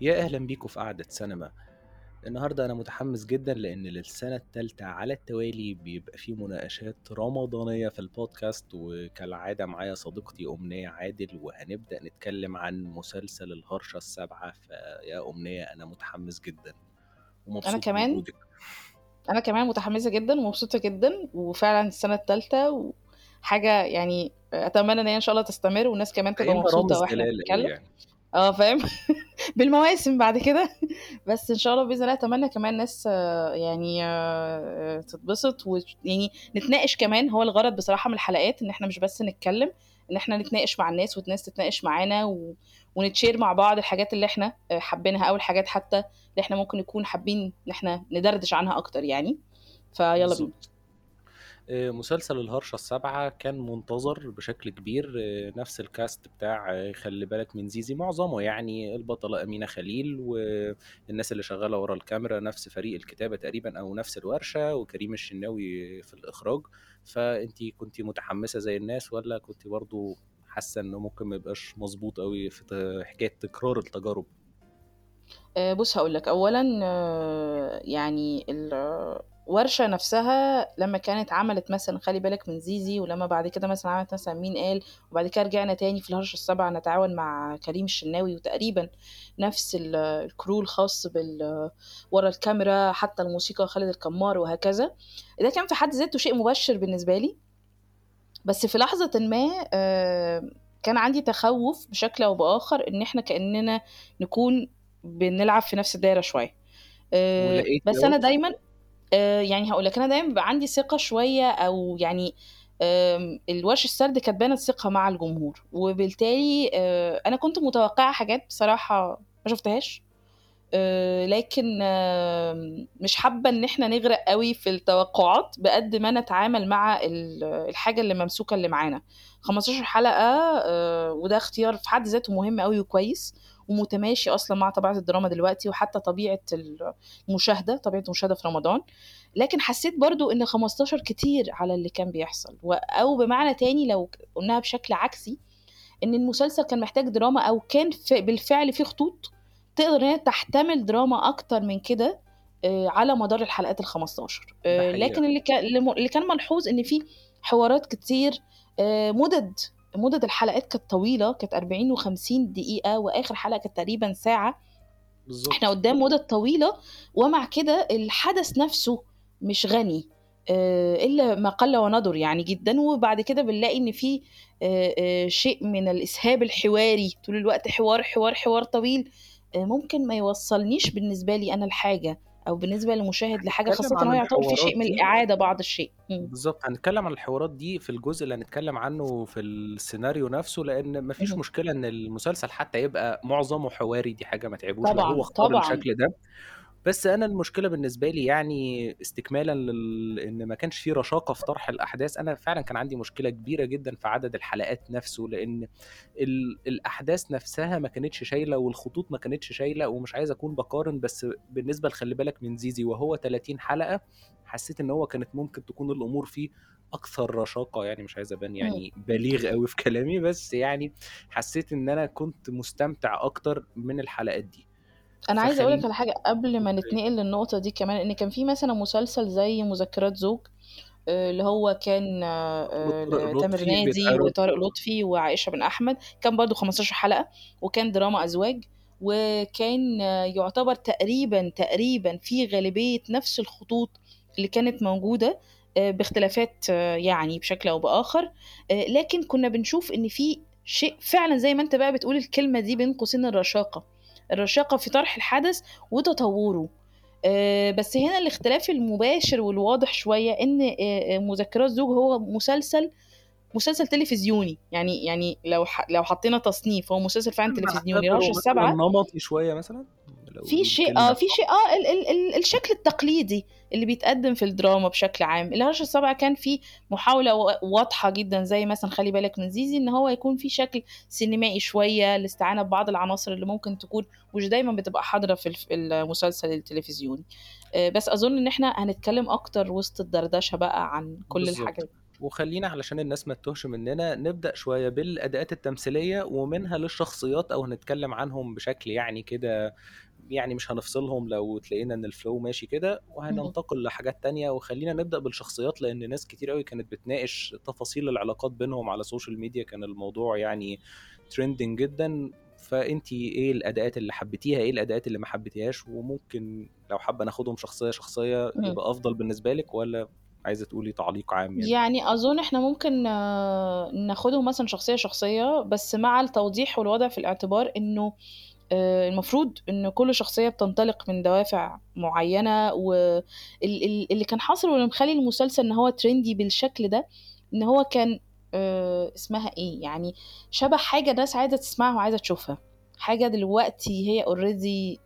يا أهلا بيكم في قعدة سينما. النهاردة أنا متحمس جدا لأن للسنة التالتة على التوالي بيبقى فيه مناقشات رمضانية في البودكاست وكالعادة معايا صديقتي أمنية عادل وهنبدأ نتكلم عن مسلسل الهرشة السابعة. فيا أمنية أنا متحمس جدا ومبسوط أنا كمان. بوجودك. أنا كمان متحمسة جدا ومبسوطة جدا وفعلا السنة التالتة وحاجة يعني أتمنى إن هي إن شاء الله تستمر والناس كمان تبقى مبسوطة أوي بنتكلم. يعني. آه فاهم؟ بالمواسم بعد كده. بس إن شاء الله بإذن الله أتمنى كمان ناس آه، يعني آه، تتبسط ويعني نتناقش كمان. هو الغرض بصراحة من الحلقات إن إحنا مش بس نتكلم إن إحنا نتناقش مع الناس والناس تتناقش معانا و... ونتشير مع بعض الحاجات اللي إحنا آه، حابينها أو الحاجات حتى اللي إحنا ممكن نكون حابين إن إحنا ندردش عنها أكتر يعني. فيلا بينا. آه، مسلسل الهرشة السابعة كان منتظر بشكل كبير آه، نفس الكاست بتاع آه، خلي بالك من زيزي. معظمه يعني البطلة أمينة خليل والناس اللي شغالة ورا الكاميرا نفس فريق الكتابة تقريبا أو نفس الورشة وكريم الشناوي في الإخراج. فأنتي كنتي متحمسة زي الناس ولا كنتي برضو حاسة إنه ممكن ما يبقاش مظبوط قوي في حكاية تكرار التجارب؟ آه، بص هقول لك اولا آه، يعني الورشه نفسها لما كانت عملت مثلا خلي بالك من زيزي ولما بعد كده مثلا عملت مثلا مين قال وبعد كده رجعنا تاني في الهرشه السابعه نتعاون مع كريم الشناوي وتقريبا نفس ال- الكرو الخاص بال ورا الكاميرا حتى الموسيقى خالد الكمار وهكذا. ده كان في حد ذاته شيء مبشر بالنسبة لي. بس في لحظة ما آه، كان عندي تخوف بشكل أو بآخر إن إحنا كأننا نكون بنلعب في نفس الدايرة شوية. آه، بس أنا دايما يعني هقول لك أنا دايما بيبقى عندي ثقة شوية أو يعني الورش السرد كانت بانت ثقة مع الجمهور. وبالتالي آه، أنا كنت متوقعة حاجات بصراحة ما شفتهاش. آه، لكن آه، مش حابة إن إحنا نغرق قوي في التوقعات بقد ما نتعامل مع ال- الحاجة اللي ممسوكة اللي معانا. 15 حلقة آه، وده اختيار في حد ذاته مهم قوي وكويس. ومتماشي أصلا مع طبيعة الدراما دلوقتي وحتى طبيعة المشاهدة طبيعة المشاهدة في رمضان. لكن حسيت برضو إن 15 كتير على اللي كان بيحصل. أو بمعنى تاني لو قلناها بشكل عكسي إن المسلسل كان محتاج دراما أو كان ف- بالفعل فيه خطوط تقدر إن هي تحتمل دراما أكتر من كده آه، على مدار الحلقات ال 15 ده آه، لكن اللي كان اللي كان ملحوظ إن في حوارات كتير آه، مدد مدد الحلقات كانت طويلة كانت 40 و50 دقيقة وآخر حلقة كانت تقريبا ساعة. إحنا بالظبط قدام مدة طويلة ومع كده الحدث نفسه مش غني آه، إلا ما قل وندر يعني جدا. وبعد كده بنلاقي إن في آه، آه، شيء من الإسهاب الحواري. طول الوقت حوار حوار حوار طويل ممكن ما يوصلنيش بالنسبة لي أنا الحاجة. أو بالنسبة للمشاهد هنتكلم إن عن هو يعتبر في شيء من دي الإعادة بعض الشيء. بالظبط هنتكلم عن الحوارات دي في الجزء اللي هنتكلم عنه في السيناريو نفسه لأن مفيش. مشكلة إن المسلسل حتى يبقى معظمه حواري دي حاجة ما تعبوش لا هو طبعا اختار طبعا الشكل ده بس أنا المشكلة بالنسبة لي يعني استكمالا لل... إن ما كانش في رشاقة في طرح الأحداث أنا فعلا كان عندي مشكلة كبيرة جدا في عدد الحلقات نفسه لأن ال... الأحداث نفسها ما كانتش شايلة والخطوط ما كانتش شايلة ومش عايز أكون بقارن بس بالنسبة لخلي بالك من زيزي وهو 30 حلقة حسيت إن هو كانت ممكن تكون الأمور فيه أكثر رشاقة يعني مش عايز أبان مم. يعني بليغ قوي في كلامي بس يعني حسيت إن أنا كنت مستمتع أكتر من الحلقات دي أنا عايزة أقولك فخلي على حاجة قبل ما نتنقل للنقطة دي كمان إن كان في مثلا مسلسل زي مذكرات زوج آه، اللي هو كان آه، تامر لطفي نادي وطارق لطفي وعائشة بن أحمد. كان برضو 15 حلقة وكان دراما أزواج وكان آه، يعتبر تقريبا تقريبا في غالبية نفس الخطوط اللي كانت موجودة آه، باختلافات يعني بشكل أو بآخر. آه، لكن كنا بنشوف إن في شيء فعلا زي ما أنت بقى بتقول الكلمة دي بين قوسين الرشاقة. الرشاقة في طرح الحدث وتطوره. آه، بس هنا الاختلاف المباشر والواضح شوية إن آه، آه، مذكرات زوج هو مسلسل مسلسل تلفزيوني. يعني يعني لو. لو حطينا تصنيف هو مسلسل فعلا تلفزيوني. مثلا السابعة نمطي شوية مثلا؟ في شيء آه في شيء آه ال ال ال الشكل التقليدي اللي بيتقدم في الدراما بشكل عام. الهرشة السابعة كان في محاولة و- واضحة جدا زي مثلا خلي بالك من زيزي إن هو يكون في شكل سينمائي شوية الاستعانة ببعض العناصر اللي ممكن تكون مش دايما بتبقى حاضرة في المسلسل التلفزيوني. آه، بس أظن إن إحنا هنتكلم أكتر وسط الدردشة بقى عن كل بالظبط. الحاجات وخلينا علشان الناس ما تتوهش مننا نبدأ شوية بالأداءات التمثيلية ومنها للشخصيات أو هنتكلم عنهم بشكل يعني كده يعني مش هنفصلهم لو تلاقينا إن ال flow ماشي كده. وهننتقل لحاجات تانية. وخلينا نبدأ بالشخصيات لأن ناس كتير قوي كانت بتناقش تفاصيل العلاقات بينهم على ال social media كان الموضوع يعني trending جدا. فانتي إيه الأداءات اللي حبيتيها؟ إيه الأداءات اللي ما حبيتيهاش؟ وممكن لو حابة ناخدهم شخصية شخصية. يبقى أفضل بالنسبة لك ولا عايزة تقولي تعليق عام يعني؟ يعني أظن إحنا ممكن آه، ناخدهم مثلا شخصية شخصية بس مع التوضيح والوضع في الاعتبار آه، المفروض إن كل شخصية بتنطلق من دوافع معينة واللي كان حاصل واللي مخلي المسلسل إن هو ترندي بالشكل ده إن هو كان آه، اسمها إيه؟ يعني شبه حاجة الناس عايزة تسمعها وعايزة تشوفها. حاجة دلوقتي هي اوريدي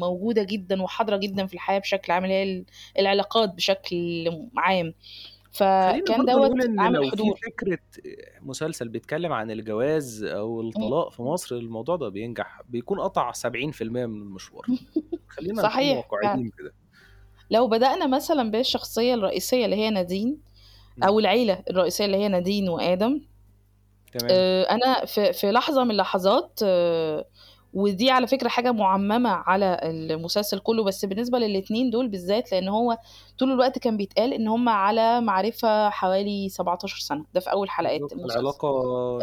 موجودة جدا وحاضرة جدا في الحياة بشكل عام هي ال- العلاقات بشكل عام. فكان دوت عامل لو في حضور. فكرة مسلسل بيتكلم عن الجواز أو. الطلاق في مصر الموضوع ده بينجح بيكون قطع 70% من المشوار. خلينا صحيح واقعيين كده. لو بدأنا مثلا بالشخصية الرئيسية اللي هي نادين مم. أو العيلة الرئيسية اللي هي نادين وآدم تمام. آه، أنا في في لحظة من اللحظات آه، ودي على فكرة حاجة معممة على المسلسل كله بس بالنسبة للاتنين دول بالذات لأن هو طول الوقت كان بيتقال إن هم على معرفة حوالي 17 سنة. ده في أول حلقات المسلسل. العلاقة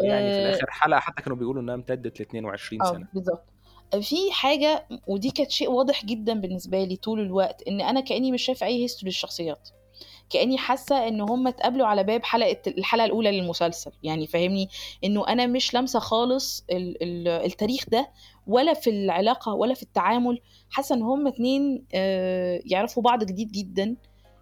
يعني في آه. الآخر حلقة حتى كانوا بيقولوا إنها امتدت ل 22 آه، سنة. بالظبط. في حاجة ودي كانت شيء واضح جدا بالنسبة لي طول الوقت إن أنا كأني مش شايفة أي هيستوري للشخصيات. كأني حاسة إن هم اتقابلوا على باب حلقة الحلقة الأولى للمسلسل. يعني فاهمني؟ إنه أنا مش لامسة خالص ال ال التاريخ ده ولا في العلاقة ولا في التعامل. حاسة إن هم اتنين آه، يعرفوا بعض جديد جدا.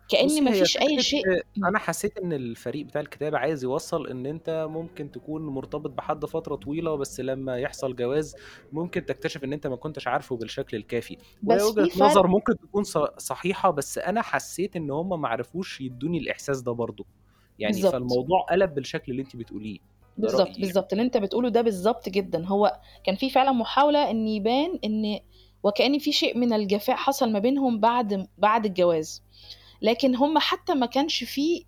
كأن هي مفيش أي شيء أنا حسيت إن الفريق بتاع الكتابة عايز يوصل إن أنت ممكن تكون مرتبط بحد فترة طويلة بس لما يحصل جواز ممكن تكتشف إن أنت ما كنتش عارفه بالشكل الكافي. وهي بس وجهة في نظر فرق ممكن تكون ص- صحيحة بس أنا حسيت إن هم ما عرفوش يدوني الإحساس ده برضه. يعني بالظبط فالموضوع قلب بالشكل اللي أنت بتقوليه ده بالظبط رأيي يعني. بالظبط اللي أنت بتقوله ده بالظبط جدا. هو كان في فعلا محاولة إن يبان إن وكأن في شيء من الجفاء حصل ما بينهم بعد بعد الجواز. لكن هم حتى ما كانش فيه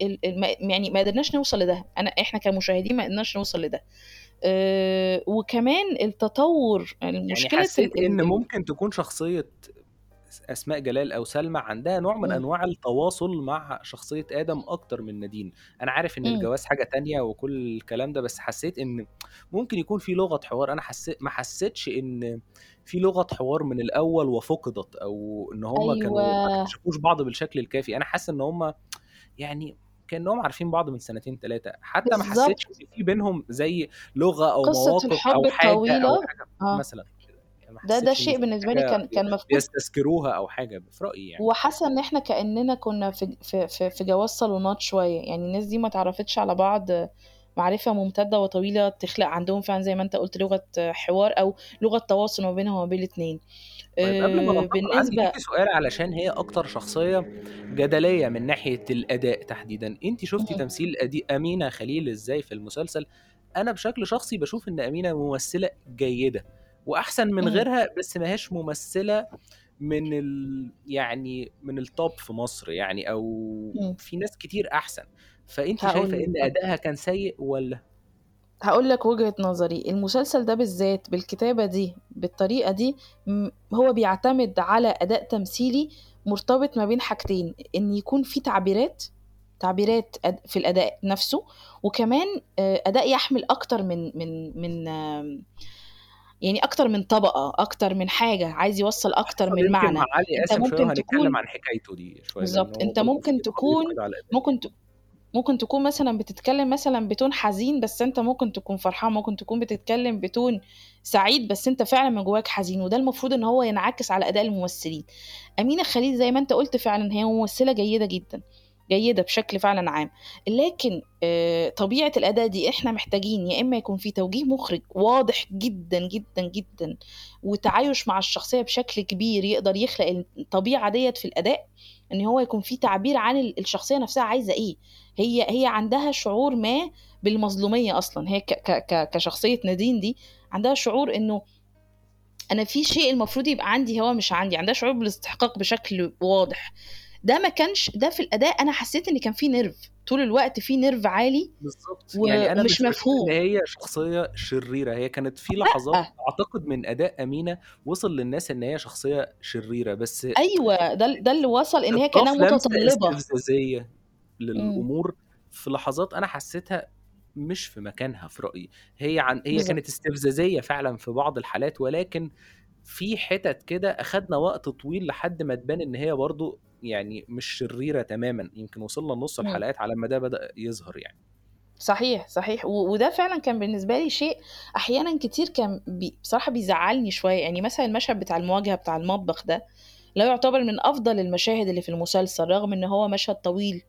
يعني ما قدرناش نوصل لده أنا إحنا كمشاهدين ما قدرناش نوصل لده أه وكمان التطور يعني المشكلة حسيت ال ممكن تكون شخصية أسماء جلال أو سلمى عندها نوع من مم. أنواع التواصل مع شخصية آدم أكتر من نادين أنا عارف مم. الجواز حاجة تانية وكل الكلام ده بس حسيت إن ممكن يكون في لغة حوار أنا حسيت ما حسيتش إن في لغة حوار من الأول وفقدت أو إن هم كانوا ما أيوه. اكتشفوش بعض بالشكل الكافي. أنا حاسس إن هم يعني كأنهم عارفين بعض من سنتين ثلاثة حتى ما حسيتش في بينهم زي لغة أو قصة مواقف الحب أو حاجة أو الطويلة؟ حاجة آه. مثلا كده. يعني ده ده شيء في بالنسبة لي كان كان مفقود. بيستذكروها أو حاجة في رأيي يعني. وحاسة إن إحنا كأننا كنا في في في, في جواز صالونات شوية. يعني الناس دي ما تعرفتش على بعض معرفة ممتدة وطويلة تخلق عندهم فعلا زي ما أنت قلت لغة حوار أو لغة تواصل ما بينهم وما بين الاثنين طيب قبل ما عندي بالنسبة ليكي سؤال علشان هي أكتر شخصية جدلية من ناحية الأداء تحديدا أنت شفتي. تمثيل أمينة خليل إزاي في المسلسل أنا بشكل شخصي بشوف إن أمينة ممثلة جيدة وأحسن من. غيرها بس ما هيش ممثلة من ال... يعني من التوب في مصر يعني أو. في ناس كتير أحسن فانت شايفة هقول إن لك. أدائها كان سيء ولا هقول لك وجهة نظري. المسلسل ده بالذات بالكتابة دي بالطريقة دي م- هو بيعتمد على أداء تمثيلي مرتبط ما بين حاجتين إن يكون في تعبيرات تعبيرات أد- في الأداء نفسه وكمان آه، أداء يحمل أكتر من من من يعني أكتر من طبقة أكتر من حاجة عايز يوصل أكتر حصل من يمكن مع معنى. علي أنت شوية ممكن وهنتكلم تكون عن حكايته دي شوية لأن بالظبط. هو أنت برضه في ممكن تعليق تكون كده على الاداء ممكن ت- ممكن تكون مثلا بتتكلم مثلا بتون حزين بس أنت ممكن تكون فرحان ممكن تكون بتتكلم بتون سعيد بس أنت فعلا من جواك حزين وده المفروض إن هو ينعكس على أداء الممثلين. أمينة خليل زي ما أنت قلت فعلا هي ممثلة جيدة جدا جيدة بشكل فعلا عام. لكن آه، طبيعة الأداء دي إحنا محتاجين يا إما يكون في توجيه مخرج واضح جدا جدا جدا وتعايش مع الشخصية بشكل كبير يقدر يخلق الطبيعة ديت في الأداء إن هو يكون في تعبير عن ال- الشخصية نفسها عايزة إيه. هي هي عندها شعور ما بالمظلومية أصلا. هي ك ك كشخصية نادين دي عندها شعور إنه أنا في شيء المفروض يبقى عندي هو مش عندي. عندها شعور بالاستحقاق بشكل واضح. ده ما كانش ده في الأداء أنا حسيت إن كان في nerve طول الوقت في nerve عالي بالضبط، و يعني ومش مش باشوف إن مفهوم. هي شخصية شريرة، هي كانت في لحظات لأ. أعتقد من أداء أمينة وصل للناس إن هي شخصية شريرة، بس أيوه، ده ده اللي وصل إن هي لمسة متطلبة. استفزازية إمم. للأمور في لحظات أنا حسيتها مش في مكانها في رأيي، هي عن هي بالضبط. كانت استفزازية فعلًا في بعض الحالات، ولكن في حتت كده أخدنا وقت طويل لحد ما تبان إن هي برضه يعني مش شريرة تمامًا، يمكن وصلنا لنُص. الحلقات على أمّا ده بدأ يظهر يعني. صحيح، صحيح، وده فعلًا كان بالنسبة لي شيء أحيانًا كتير كان بي بصراحة بيزعّلني شوية، يعني مثلًا المشهد بتاع المواجهة بتاع المطبخ ده، لا يُعتبر من أفضل المشاهد اللي في المسلسل رغم إن هو مشهد طويل،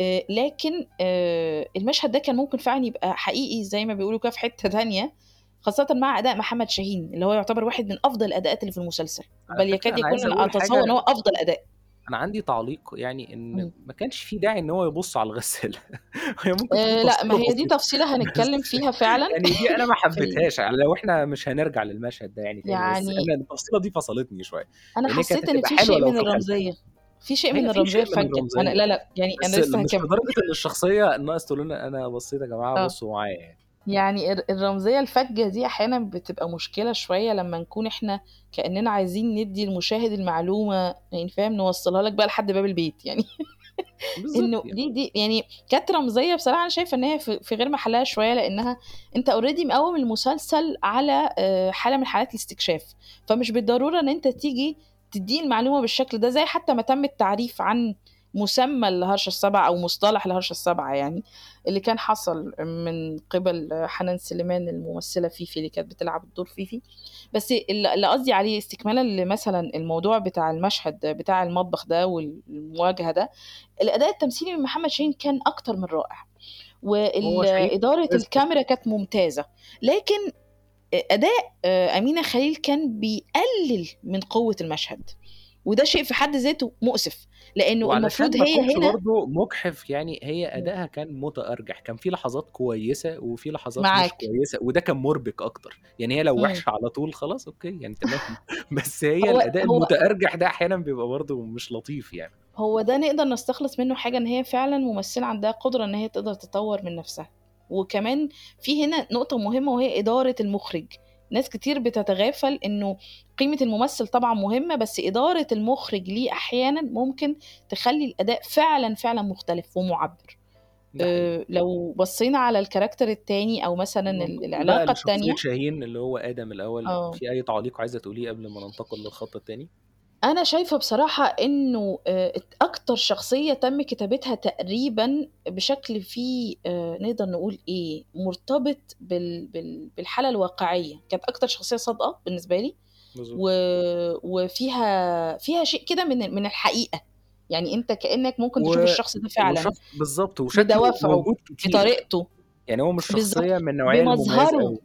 آآ لكن آآ المشهد ده كان ممكن فعلًا يبقى حقيقي زي ما بيقولوا كده في حتّة تانية، خاصةً مع أداء محمد شاهين اللي هو يُعتبر واحد من أفضل الأداءات اللي في المسلسل، بل يكاد يكون أتصوّر إن هو أفضل أداء. أنا عندي تعليق يعني إن إمم. ما كانش في داعي إن هو يبُص على الغسالة هي ممكن آآ لأ، ما هي دي بسيطة، تفصيلة هنتكلّم فيها فعلًا يعني دي أنا ما في ال حبيتهاش يعني لو إحنا مش هنرجع للمشهد ده يعني تاني، بس يعني أنا التفصيلة دي فصلتني شوية، أنا لإن هي كانت حسيت إن هتبقى في حلوة شيء لو من في. الرمزية، في شيء من هي في الرمزية شيء من الفجة، أنا الرمزية، لا، لأ، يعني أنا بس لسه مش هاكمّل. لدرجة إن الشخصية ناقص تقول لنا أنا بصيت يا جماعة آه. بصوا معايا يعني. يعني الر الرمزية الفجة دي أحيانًا بتبقى مشكلة شوية لمّا نكون إحنا كإننا عايزين ندّي المشاهد المعلومة يعني فاهم، نوصّلها لك بقى لحد باب البيت يعني بالضبط إنه يعني. دي دي يعني كانت رمزية بصراحة أنا شايفة إن هي في في غير محلها شوية، لإنها أنت already مقوّم المسلسل على آآ حالة من حالات الاستكشاف، فمش بالضرورة إن أنت تيجي تدّيني المعلومة بالشكل ده، زي حتى ما تم التعريف عن مسمى الهرشة السابعة أو مصطلح الهرشة السابعة يعني، اللي كان حصل من قِبَل حنان سليمان الممثلة فيفي اللي كانت بتلعب دور فيفي، بس ال اللي قصدي عليه استكمالًا لمثلًا الموضوع بتاع المشهد بتاع المطبخ ده والمواجهة ده، الأداء التمثيلي من محمد شاهين كان أكتر من رائع، هو وال شاهين إدارة ممتاز جدًا. الكاميرا كانت ممتازة، لكن أداء أمينة خليل كان بيقلل من قوة المشهد، وده شيء في حد ذاته مؤسف، وعلشان المفروض هي هنا برضه مُجحف يعني هي إمم. أدائها كان متأرجح، كان في لحظات كويسة وفي لحظات مش معاك. كويسة، وده كان مُربِك أكتر، يعني هي لو. وحشة على طول خلاص أوكي يعني تمام، بس هي هو الأداء هو المتأرجح ده أحيانًا بيبقى برضه مش لطيف يعني. هو ده نقدر نستخلص منه حاجة إن هي فعلًا ممثلة عندها قدرة إن هي تقدر تطوّر من نفسها، وكمان في هنا نقطة مهمة وهي إدارة المُخرج، ناس كتير بتتغافل إنه قيمة الممثل طبعًا مهمة، بس إدارة المُخرج ليه أحيانًا ممكن تخلّي الأداء فعلًا، فعلًا مختلف ومُعبّر. آآ لو بصّينا على الكاركتر التاني أو مثلًا ال ننتقل بقى العلاقة لشخصية التانية شاهين اللي هو آدم الأول، آه. في أي تعليق عايزة تقوليه قبل ما ننتقل للخط التاني؟ أنا شايفة بصراحة إنه آآ ات أكتر شخصية تم كتابتها تقريبًا بشكل فيه آآ نقدر نقول إيه، مرتبط بال بال بالحالة الواقعية، كانت أكتر شخصية صادقة بالنسبة لي، بالضبط. و وفيها فيها شيء كده من من الحقيقة، يعني أنت كإنك ممكن تشوف و الشخص ده فعلًا، وشخ بالضبط، وشكله بدوافعه، موجود كتير، بطريقته، يعني هو مش بالضبط، شخصية من النوعية المميزة بمظهره، أوي.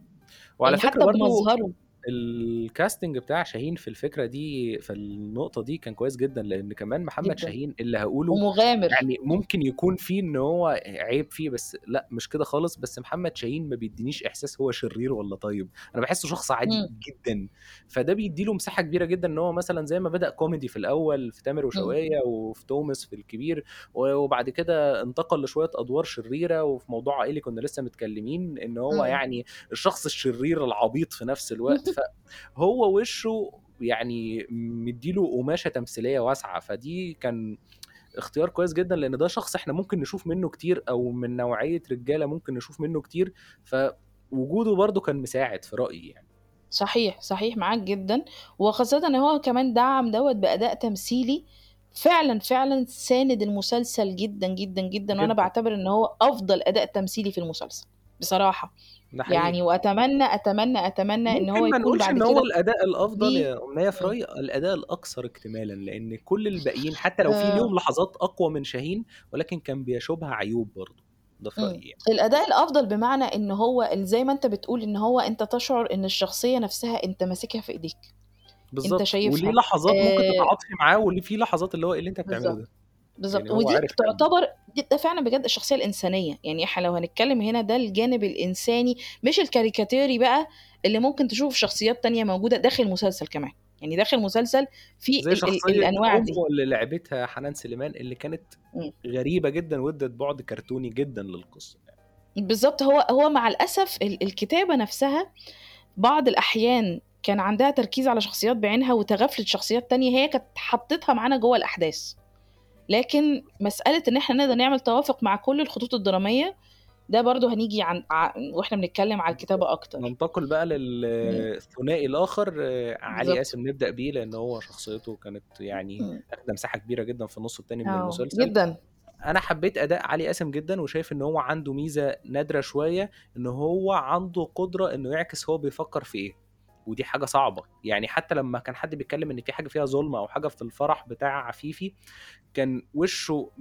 وعلى يعني فكرة حتى برضه بمظهره. الcasting بتاع شاهين في الفكرة دي في النقطة دي كان كويس جدًا، لإن كمان محمد جدًا. شاهين اللي هاقوله ومغامر. يعني ممكن يكون فيه إن هو عيب فيه، بس لأ مش كده خالص، بس محمد شاهين ما بيدّينيش إحساس هو شرير والّا طيب، أنا باحسّه شخص عادي إمم. جدًا، فده بيدّي له مساحة كبيرة جدًا إن هو مثلًا زي ما بدأ كوميدي في الأول في تامر. وشوقية وفي تومس في الكبير، وبعد كده انتقل لشوية أدوار شريرة، وفي موضوع عائلي كنا لسه متكلمين إن هو إمم. يعني الشخص الشرير العبيط في نفس الوقت، فهو وشه يعني مدّي له قماشة تمثيلية واسعة، فدي كان اختيار كويس جدًا، لإن ده شخص إحنا ممكن نشوف منه كتير أو من نوعية رجالة ممكن نشوف منه كتير، فوجوده برضه كان مساعد في رأيي يعني. صحيح، صحيح معاك جدًا، وخاصةً إن هو كمان دعّم دوّة بأداء تمثيلي فعلًا، فعلًا ساند المسلسل جدًا، جدًا، جدًا، جدًا. باعتبر إن هو أفضل أداء تمثيلي في المسلسل بصراحة، ده حقيقي. يعني وأتمنى، أتمنى، أتمنى إن هو ممكن ما يكون نقولش بعد إن هو كده الأداء الأفضل ليه يا إمم. رأيي الأداء الأكثر اكتمالًا، لإن كل الباقيين حتى لو في آآ ليهم لحظات أقوى من شاهين، ولكن كان بيشوبها عيوب برضه، ده في إمم، رأيي يعني. الأداء الأفضل بمعنى إن هو ال زي ما أنت بتقول إن هو أنت تشعر إن الشخصية نفسها أنت ماسكها في إيديك، أنت بالضبط، وليه شايفها لحظات ممكن آآ تتعاطفي معاه، وليه في لحظات اللي هو إيه اللي أنت بتعمله بالضبط، ده؟ بالضبط، يعني ودي يعمل تعتبر د ده فعلًا بجد الشخصية الإنسانية، يعني إحنا لو هنتكلم هنا ده الجانب الإنساني مش الكاريكاتيري بقى اللي ممكن تشوفه في شخصيات تانية موجودة داخل المسلسل كمان، يعني داخل مسلسل فيه زي ال ال شخصية الأنواع دي. اللي لعبتها حنان سليمان اللي كانت إمم. غريبة جدًا وادّت بُعد كرتوني جدًا للقصة يعني. بالضبط، هو هو مع الأسف ال الكتابة نفسها بعض الأحيان كان عندها تركيز على شخصيات بعينها وتغافلت شخصيات تانية هي كانت حطِّتها معانا جوّه الأحداث. لكن مسألة إن إحنا نقدر نعمل توافق مع كل الخطوط الدرامية، ده برضه هنيجي عن ع وإحنا بنتكلم على الكتابة أكتر. ننتقل بقى. للثنائي الآخر علي بالضبط. قاسم نبدأ بيه، لإن هو شخصيته كانت يعني إمم. آخدة مساحة كبيرة جدًا في النُص التاني من آه، المسلسل. جدًا. أنا حبيت أداء علي قاسم جدًا وشايف إن هو عنده ميزة نادرة شوية، إن هو عنده قدرة إنه يعكس هو بيفكّر في إيه، ودي حاجة صعبة. يعني حتى لمّا كان حد بيتكلم إن في حاجة فيها ظُلم أو حاجة في الفرح بتاع عفيفي، كان وشه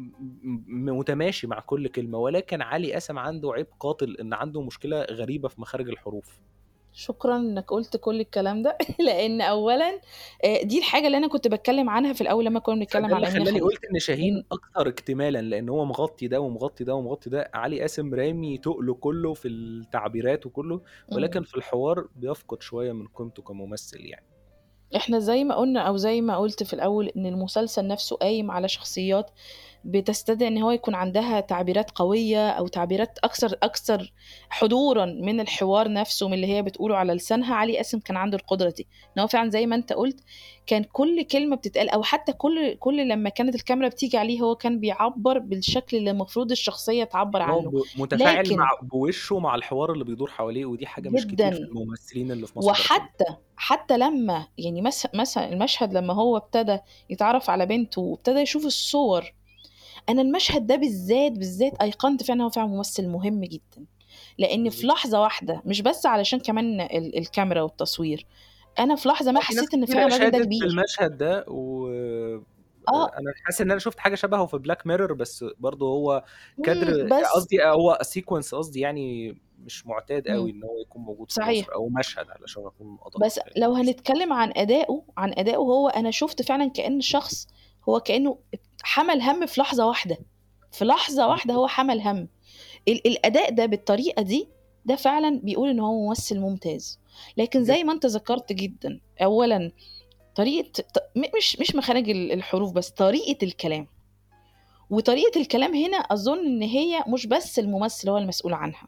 متماشي مع كل كلمة، ولكن علي قاسم عنده عيب قاتل إن عنده مشكلة غريبة في مخارج الحروف. شكرًا إنك قُلت كل الكلام ده، لإن أولًا آآ دي الحاجة اللي أنا كنت باتكلم عنها في الأول لمّا كنا بنتكلم فده عن اللي خلّاني خليل. قُلت إن شاهين إن أكثر اكتمالًا، لإن هو مغطي ده ومغطي ده ومغطي ده، علي قاسم رامي تُقله كُلّه في التعبيرات وكُلّه، ولكن. في الحوار بيفقد شوية من قيمته كممثل يعني. إحنا زي ما قُلنا أو زي ما قُلت في الأول إن المسلسل نفسه قايم على شخصيات بتستدعي إن هو يكون عندها تعبيرات قوية أو تعبيرات أكثر أكثر حضورًا من الحوار نفسه، من اللي هي بتقوله على لسانها، علي قاسم كان عنده القدرة دي، إن هو فعلًا زي ما أنت قُلت كان كل كلمة بتتقال أو حتى كل كل لمّا كانت الكاميرا بتيجي عليه هو كان بيعبّر بالشكل اللي المفروض الشخصية تعبّر عنه. متفاعل لكن مع بوشه مع الحوار اللي بيدور حواليه، ودي حاجة مش كتير في جدًا. الممثلين اللي في مصر. وحتى حتى لمّا يعني مث مثلًا المشهد لمّا هو ابتدى يتعرّف على بنته وابتدى يشوف الصور، أنا المشهد ده بالذات، بالذات أيقنت فعلًا هو فعلًا ممثل مهم جدًا، لإن في. لحظة واحدة مش بس علشان كمان ال الكاميرا والتصوير، أنا في لحظة ما في حسيت كتيرة فعلًا الراجل ده كبير. بالمشهد ده و آه. أنا حاسس إن أنا شُفت حاجة شبهه في Black Mirror بس برضه هو كادر قصدي هو sequence قصدي يعني مش معتاد إمم. إن هو يكون موجود في صحيح. مصر أو مشهد علشان أكون أدق بس في لو. هنتكلم عن أدائه عن أدائه هو أنا شُفت فعلًا كأن شخص هو كأنه ات حمل هَم في لحظة واحدة، في لحظة واحدة بالضبط. هو حمل هَم. ال الأداء ده بالطريقة دي، ده فعلًا بيقول إن هو ممثل ممتاز. لكن. زي ما أنت ذكرت جدًا، أولًا طريقة ط م مش مش مخارج ال الحروف بس، طريقة الكلام. وطريقة الكلام هنا أظن إن هي مش بس الممثل هو المسؤول عنها،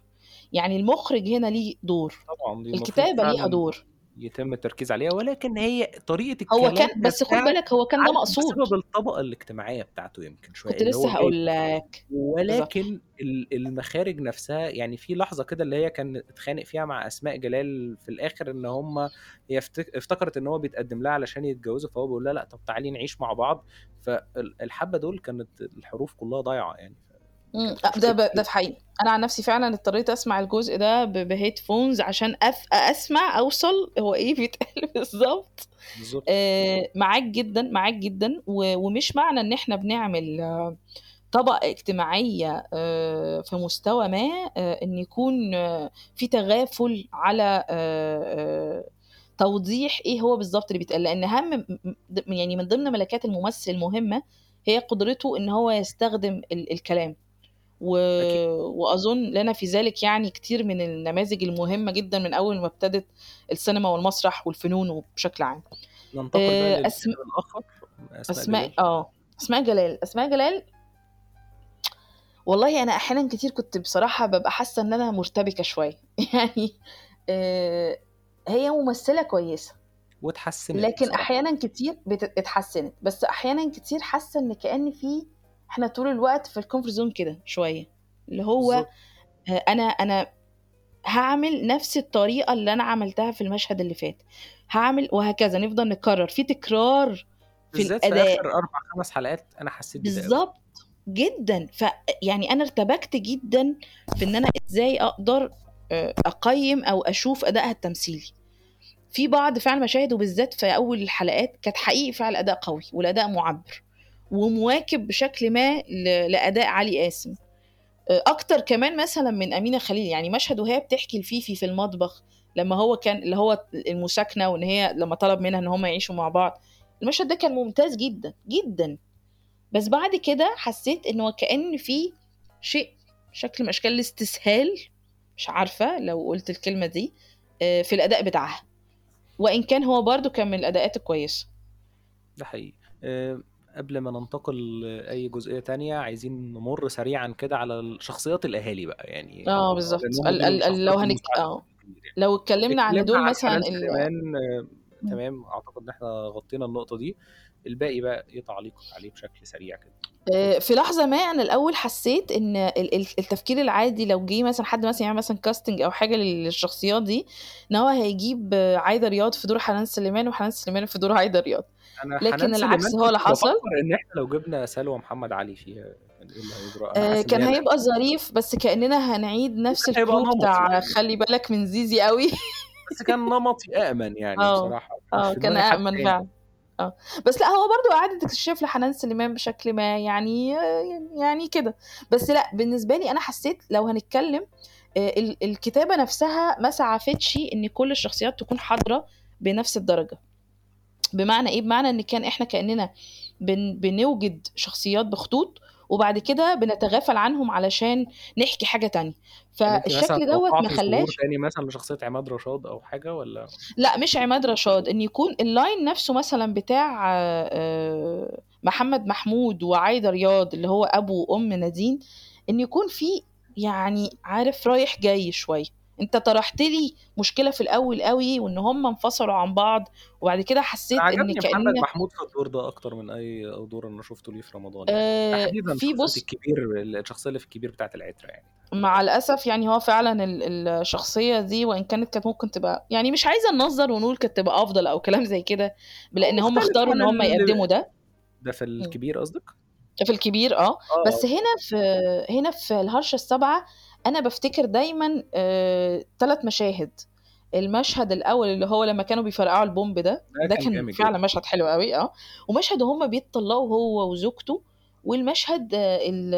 يعني المُخرج هنا ليه دور، طبعًا، الكتابة ليها دور. يتم التركيز عليها، ولكن هي طريقة هو الكلام كان بس خُد بالك هو كان ده مقصود. بسبب الطبقة الاجتماعية بتاعته يمكن شوية، كنت هو لسه جاي هاقول لك. ولكن ال المخارج نفسها يعني في لحظة كده اللي هي كان اتخانق فيها مع أسماء جلال في الآخر إن هم هي افت افتكرت إن هو بيتقدم لها علشان يتجوزوا، فهو بيقول لها: "لأ، طب تعالي نعيش مع بعض." فال الحبة دول كانت الحروف كلها ضايعة يعني، أ ده ب ده. في حقيقي. أنا عن نفسي فعلًا اضطريت أسمع الجزء ده ب بheadphones عشان أف أسمع أوصل هو إيه بيتقال بالضبط. بالضبط. آآ معاك جدًا، معاك جدًا، و ومش معنى إن إحنا بنعمل طبقة اجتماعية آآ في مستوى ما آآ إن يكون في تغافل على توضيح إيه هو بالضبط اللي بيتقال، لإن أهم يعني من ضمن ملكات الممثل المهمة هي قدرته إن هو يستخدم ال الكلام. و أكيد. وأظن لنا في ذلك يعني كتير من النماذج المهمة جدًا من أول ما ابتدت السينما والمسرح والفنون وبشكل عام. ننتقل بقى أسم الآخر، أسماء أسماء جلال. آه، أسماء جلال، والله أنا أحيانًا كتير كنت بصراحة بابقى حاسة إن أنا مرتبكة شوية، يعني آآ هي ممثلة كويسة. واتحسنت لكن بصراحة. أحيانًا كتير بت اتحسنت، بس أحيانًا كتير حاسة إن كأن في إحنا طول الوقت في الcomfort zone كده شوية، اللي هو بالضبط. آآ أنا أنا هاعمل نفس الطريقة اللي أنا عملتها في المشهد اللي فات، هاعمل وهكذا نفضل نكرر، في تكرار في بالذات في. آخر 4، 5 حلقات أنا حسيت. بالضبط، جدًا. ف يعني أنا ارتبكت جدًا في إن أنا إزاي أقدر آآ أقيّم أو أشوف أدائها التمثيلي. في بعض فعلًا مشاهد وبالذات في أول الحلقات كانت حقيقي فعلًا الأداء قوي والأداء مُعبّر، ومواكب بشكل ما ل لأداء علي قاسم. آآ أكتر كمان مثلًا من أمينة خليل، يعني مشهد وهي بتحكي لفيفي في المطبخ لمّا هو كان اللي هو المساكنة وإن هي لمّا طلب منها إن هم يعيشوا مع بعض، المشهد ده كان ممتاز جدًا، جدًا. بس بعد كده حسيت إن وكأن في شيء شكل من أشكال الاستسهال، مش عارفة لو قُلت الكلمة دي، آآ في الأداء بتاعها. وإن كان هو برضه كان من الأداءات الكويسة. ده حقيقي. قبل ما ننتقل لأي جزئية تانية، عايزين نمُر سريعًا كده على شخصيات الأهالي بقى، يعني ال ال لو هنك آه. يعني. لو اتكلمنا عن دول مثلًا ال إمم. تمام، أعتقد إن إحنا غطينا النقطة دي، الباقي بقى إيه تعليقك عليه بشكل سريع كده؟ آآ في لحظة ما أنا الأول حسيت إن ال ال التفكير العادي لو جه مثلًا حد مثلًا يعمل مثلًا casting أو حاجة للشخصيات دي، إن هو هيجيب عايدة رياض في دور حنان سليمان، وحنان سليمان في دور عايدة رياض. أنا لكن حنان سليمان العكس هو كنت اللي حصل. إن إحنا لو جبنا سلوى محمد علي فيها كان إيه اللي هيجرى؟ حاسس إن كان هي هيبقى. ظريف، بس كأننا هنعيد نفس هيبقى نمطي بتاع يعني. خلّي بالك من زيزي أوي. بس كان نمطي أأمن يعني آه، بصراحة، مش آه، في كان دماغي حد أأمن تاني. فعلًا. آه. بس لأ هو برضه إعادة اكتشاف لحنان سليمان بشكل ما يعني يعني كده. بس لأ، بالنسبة لي أنا حسيت لو هنتكلم آآ ال الكتابة نفسها ما سعفتش إن كل الشخصيات تكون حاضرة بنفس الدرجة. بمعنى إيه؟ بمعنى إن كان إحنا كأننا بن بنوجد شخصيات بخطوط، وبعد كده بنتغافل عنهم علشان نحكي حاجة تانية. فالشكل دوّة ما خلّاش تاني مثلًا لشخصية عماد رشاد أو حاجة والّا؟ لأ مش عماد رشاد، إن يكون الline نفسه مثلًا بتاع آآ محمد محمود وعايدة رياض اللي هو أبو وأم نادين، إن يكون في يعني عارف رايح جاي شوية. أنت طرحت لي مشكلة في الأول أوي، وإن هم انفصلوا عن بعض، وبعد كده حسيت إن عجبني محمد محمود في الدور ده أكتر من أي دور أنا شُفته ليه في رمضان يعني، تحديدًا في بُص الكبير الشخصية اللي في الكبير بتاعة العترة يعني. مع الأسف يعني هو فعلًا ال الشخصية دي وإن كانت كانت ممكن تبقى يعني مش عايزة ننظّر ونقول كانت تبقى أفضل أو كلام زي كده، لإن هم اختاروا عن هم يقدموا ده. ده في. الكبير قصدك؟ في الكبير آه، آه، بس آه. هنا في هنا في الهرشة السابعة أنا بافتكر دايمًا آآ 3 مشاهد. المشهد الأول اللي هو لمّا كانوا بيفرقعوا البومب ده، ده كان فعلًا. مشهد حلو أوي آه، ومشهد وهُم بيتطلقوا هو وزوجته، والمشهد ال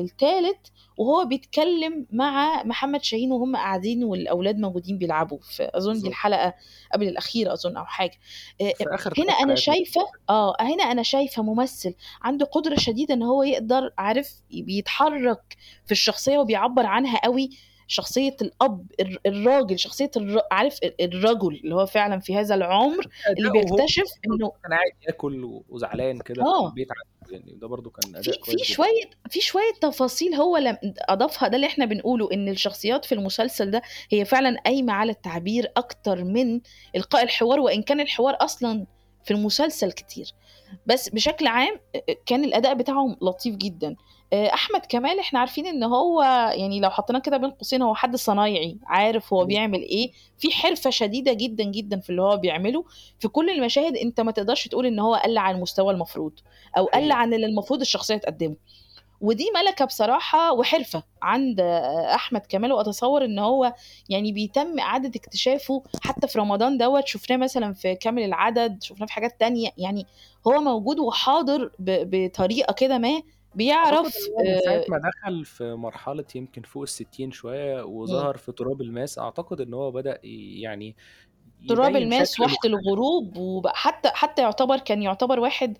التالت وهو بيتكلم مع محمد شاهين وهُم قاعدين والأولاد موجودين بيلعبوا، في أظن دي. الحلقة قبل الأخيرة أظن أو حاجة. آآ في آخر هنا 3 أنا حلقات شايفة آه، هنا أنا شايفة ممثل عنده قدرة شديدة إن هو يقدر عارف بيتحرك في الشخصية وبيعبّر عنها أوي، شخصية الأب الر الراجل، شخصية الر عارف ال الرجل اللي هو فعلًا في هذا العمر اللي بيكتشف إنه كان قاعد ياكل وزعلان كده في آه. البيت يعني، ده برضه كان في أداء في جدًا. شوية في شوية تفاصيل هو لم أضافها ده اللي إحنا بنقوله إن الشخصيات في المسلسل ده هي فعلًا قايمة على التعبير أكتر من إلقاء الحوار، وإن كان الحوار أصلًا في المسلسل كتير. بس بشكل عام كان الأداء بتاعهم لطيف جدًا. آآ أحمد كمال إحنا عارفين إن هو يعني لو حطيناه كده بين قوسين هو حد صنايعي، عارف هو بيعمل. إيه، في حرفة شديدة جدًا، جدًا في اللي هو بيعمله، في كل المشاهد أنت ما تقدرش تقول إن هو قَل عن المستوى المفروض، أو قَل. عن اللي المفروض الشخصية تقدمه. ودي مَلَكة بصراحة وحرفة عند أحمد كمال، وأتصور إن هو يعني بيتم إعادة اكتشافه حتى في رمضان دوّة، شُفناه مثلًا في كامل العدد، شُفناه في حاجات تانية، يعني هو موجود وحاضر ب بطريقة كده ما. بيعرف ساعة آآ ما دخل في مرحلة يمكن فوق ال60 شوية،. وظهر في تراب الماس، أعتقد إن هو بدأ يعني تراب الماس، مختلف. الغروب، وب حتى حتى يعتبر كان يعتبر واحد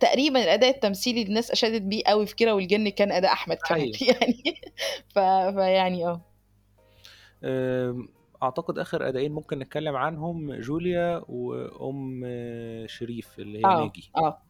تقريبًا الأداء التمثيلي الناس أشادت بيه أوي في كيرة والجن كان ده كمال حقيقي. يعني فيعني. آمم أعتقد آخر أداءين ممكن نتكلم عنهم جوليا وأم شريف اللي هي آه، ماجي. آه.